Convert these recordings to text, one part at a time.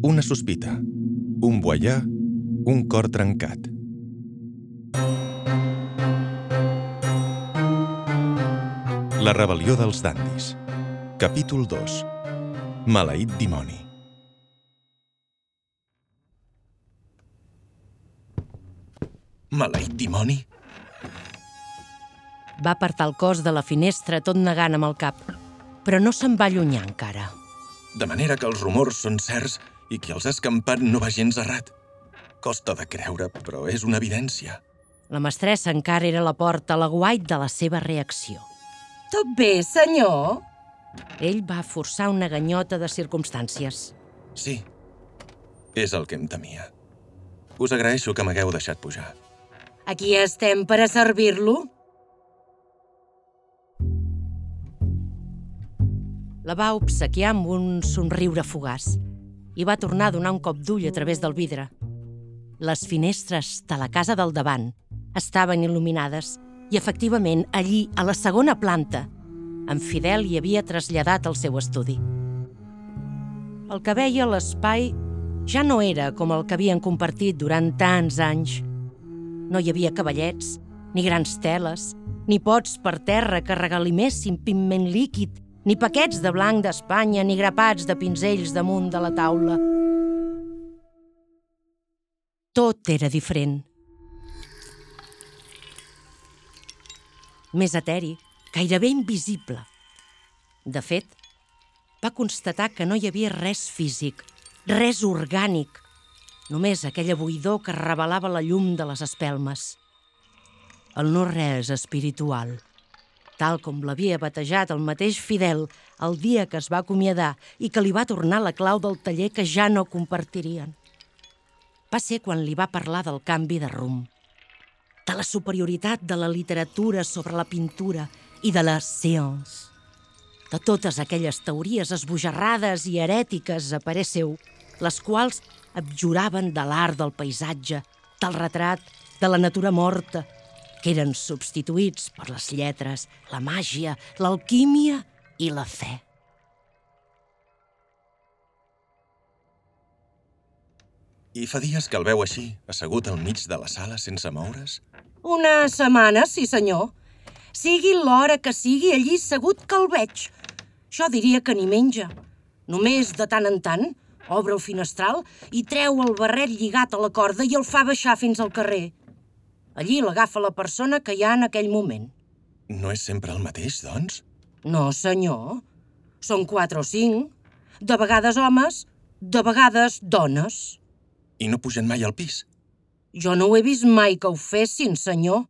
Una sospita. Un boiar. Un cor trencat. La rebel·lió dels dandis. Capítol 2. Maleït dimoni. Maleït dimoni? Va apartar el cos de la finestra tot negant amb el cap, però no se'n va allunyar encara. De manera que els rumors són certs i qui els ha escampat no va gens errat. Costa de creure, però és una evidència. La mestressa encara era a la porta, a l'aguait de la seva reacció. Tot bé, senyor? Ell va forçar una ganyota de circumstàncies. Sí, és el que em temia. Us agraeixo que m'hagueu deixat pujar. Aquí estem per a servir-lo. La va obsequiar amb un somriure fugaç i va tornar a donar un cop d'ull a través del vidre. Les finestres de la casa del davant estaven il·luminades i, efectivament, allí, a la segona planta, en Fidel hi havia traslladat el seu estudi. El que veia l'espai ja no era com el que havien compartit durant tants anys. No hi havia cavallets, ni grans teles, ni pots per terra que regalimessin pigment líquid, ni paquets de blanc d'Espanya, ni grapats de pinzells damunt de la taula. Tot era diferent. Més eteri, gairebé invisible. De fet, va constatar que no hi havia res físic, res orgànic, només aquella buidor que revelava la llum de les espelmes. El no-res espiritual, tal com l'havia batejat el mateix Fidel el dia que es va acomiadar i que li va tornar la clau del taller que ja no compartirien. Va ser quan li va parlar del canvi de rumb, de la superioritat de la literatura sobre la pintura i de la science, de totes aquelles teories esbojarrades i herètiques a parer seu, les quals abjuraven de l'art del paisatge, del retrat, de la natura morta, que eren substituïts per les lletres, la màgia, l'alquímia i la fe. I fa dies que el veu així, assegut al mig de la sala sense moure's? Una setmana, sí senyor. Sigui l'hora que sigui, allí segut que el veig. Jo diria que ni menja. Només, de tant en tant, obre el finestral i treu el barret lligat a la corda i el fa baixar fins al carrer. Allí l'agafa la persona que hi ha en aquell moment. No és sempre el mateix, doncs? No, senyor. Són quatre o cinc. De vegades homes, de vegades dones. I no pugen mai al pis? Jo no ho he vist mai que ho fessin, senyor.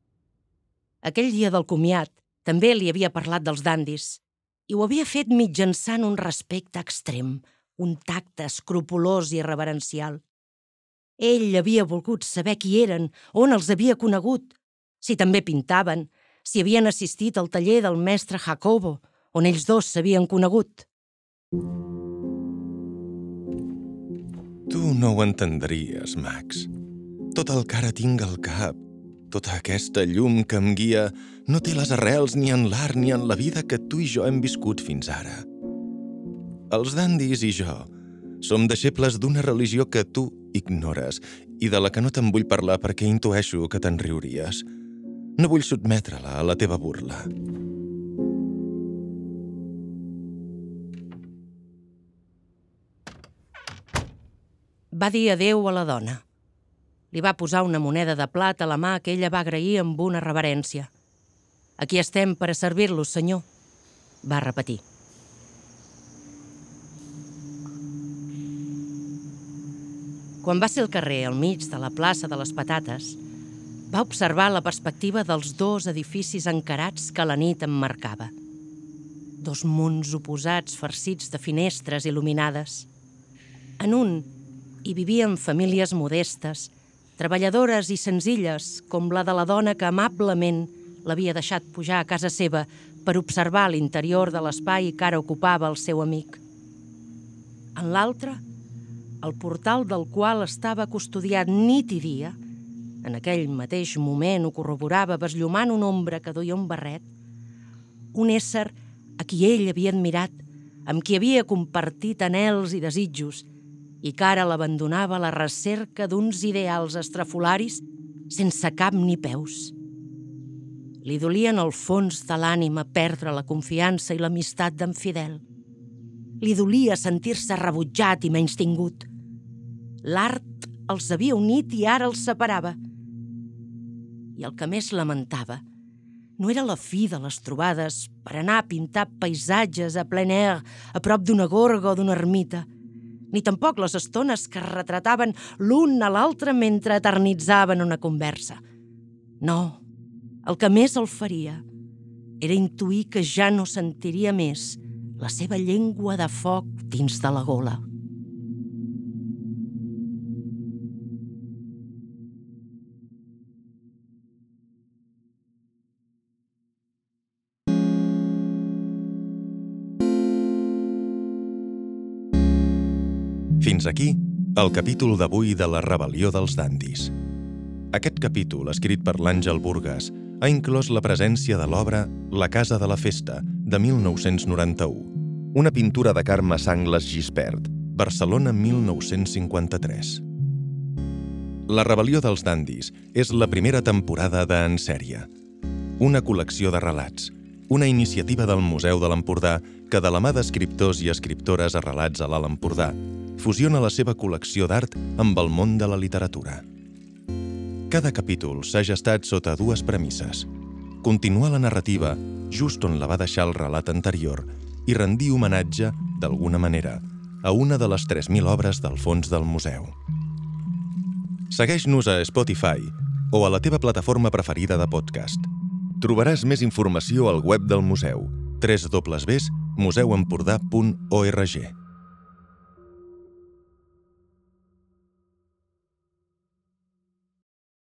Aquell dia del comiat també li havia parlat dels dandis i ho havia fet mitjançant un respecte extrem, un tacte escrupulós i reverencial. Ell havia volgut saber qui eren, on els havia conegut, si també pintaven, si havien assistit al taller del mestre Jacobo, on ells dos s'havien conegut. Tu no ho entendries, Max. Tot el que ara tinc al cap, tota aquesta llum que em guia, no té les arrels ni en l'art ni en la vida que tu i jo hem viscut fins ara. Els dandis i jo som deixebles d'una religió que tu ignores i de la que no te'n vull parlar perquè intueixo que te'n riuries. No vull sotmetre-la a la teva burla. Va dir adeu a la dona. Li va posar una moneda de plat a la mà que ella va agrair amb una reverència. Aquí estem per a servir-los, senyor, va repetir. Quan va ser al carrer, al mig de la plaça de les Patates, va observar la perspectiva dels dos edificis encarats que la nit emmarcava. Dos munts oposats farcits de finestres il·luminades. En un hi vivien famílies modestes, treballadores i senzilles, com la de la dona que amablement l'havia deixat pujar a casa seva per observar l'interior de l'espai que ara ocupava el seu amic. En l'altre, el portal del qual estava custodiat nit i dia, en aquell mateix moment ho corroborava besllumant una ombra que duia un barret, un ésser a qui ell havia admirat, amb qui havia compartit anels i desitjos, i que ara l'abandonava a la recerca d'uns ideals estrafolaris sense cap ni peus. Li dolia en el fons de l'ànima perdre la confiança i l'amistat d'en Fidel. Li dolia sentir-se rebutjat i menys tingut. L'art els havia unit i ara els separava. I el que més lamentava no era la fi de les trobades per anar a pintar paisatges a plein air a prop d'una gorga o d'una ermita, ni tampoc les estones que retrataven l'un a l'altre mentre eternitzaven una conversa. No, el que més el faria era intuir que ja no sentiria més la seva llengua de foc dins de la gola. Fins aquí el capítol d'avui de la rebel·lió dels dandis. Aquest capítol, escrit per l'Àngel Burgas, ha inclòs la presència de l'obra La casa de la festa, de 1991, una pintura de Carme Sangles Gispert, Barcelona 1953. La rebel·lió dels dandis és la primera temporada de En sèrie, una col·lecció de relats, una iniciativa del Museu de l'Empordà que, de la mà d'escriptors i escriptores arrelats a l'Alt Empordà, fusiona la seva col·lecció d'art amb el món de la literatura. Cada capítol s'ha gestat sota dues premisses. Continuar la narrativa just on la va deixar el relat anterior i rendir homenatge, d'alguna manera, a una de les 3.000 obres del fons del museu. Segueix-nos a Spotify o a la teva plataforma preferida de podcast. Trobaràs més informació al web del museu www.museuempordà.org.